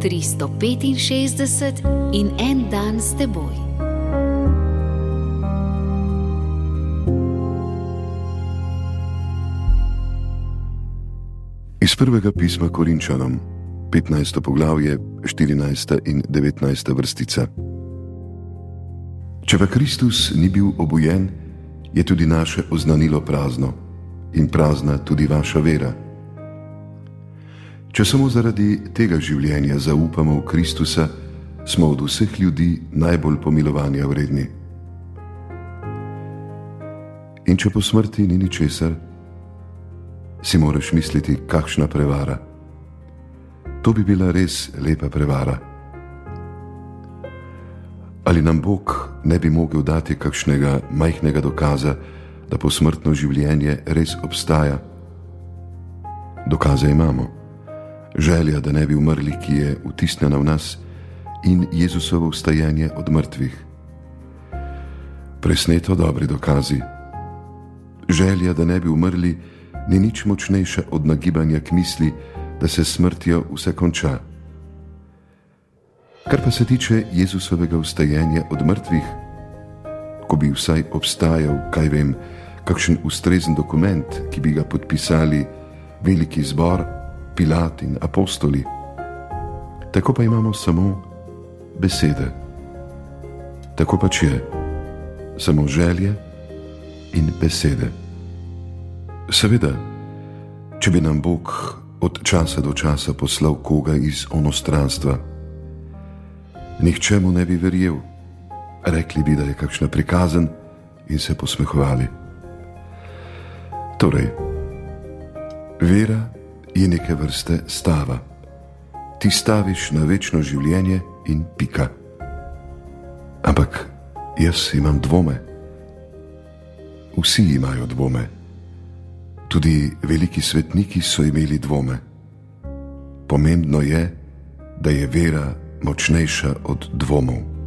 365 in en dan s teboj. Iz prvega pisma Korinčanom, 15. poglavje, 14. in 19. vrstica. Če pa Kristus ni bil obojen, je tudi naše oznanilo prazno in prazna tudi vaša vera. Če samo zaradi tega življenja zaupamo v Kristusa, smo od vseh ljudi najbolj pomilovanja vredni. In če po smrti ni ničesar, si moraš misliti, kakšna prevara. To bi bila res lepa prevara. Ali nam Bog ne bi mogel dati kakšnega majhnega dokaza, da posmrtno življenje res obstaja? Dokaze imamo želja, da ne bi umrli, ki je vtisnjena v nas, in Jezusovo vstajanje od mrtvih. Presneto dobri dokazi. Želja, da ne bi umrli, ni nič močnejša od nagibanja k misli, da se smrtjo vse konča. Kar pa se tiče Jezusovega vstajanja od mrtvih, ko bi vsaj obstajal, kaj vem, kakšen ustrezen dokument, ki bi ga podpisali veliki zbor, Pilat in apostoli, tako pa imamo samo besede. Tako pač je, samo želje in besede. Seveda, če bi nam Bog od časa do časa poslal koga iz onostranstva, nihče mu ne bi verjel, rekli bi, da je kakšna prikazen in se posmehovali. Torej, vera je neke vrste stava. Ti staviš na večno življenje in pika. Ampak jaz imam dvome. Vsi imajo dvome. Tudi veliki svetniki so imeli dvome. Pomembno je, da je vera močnejša od dvomov.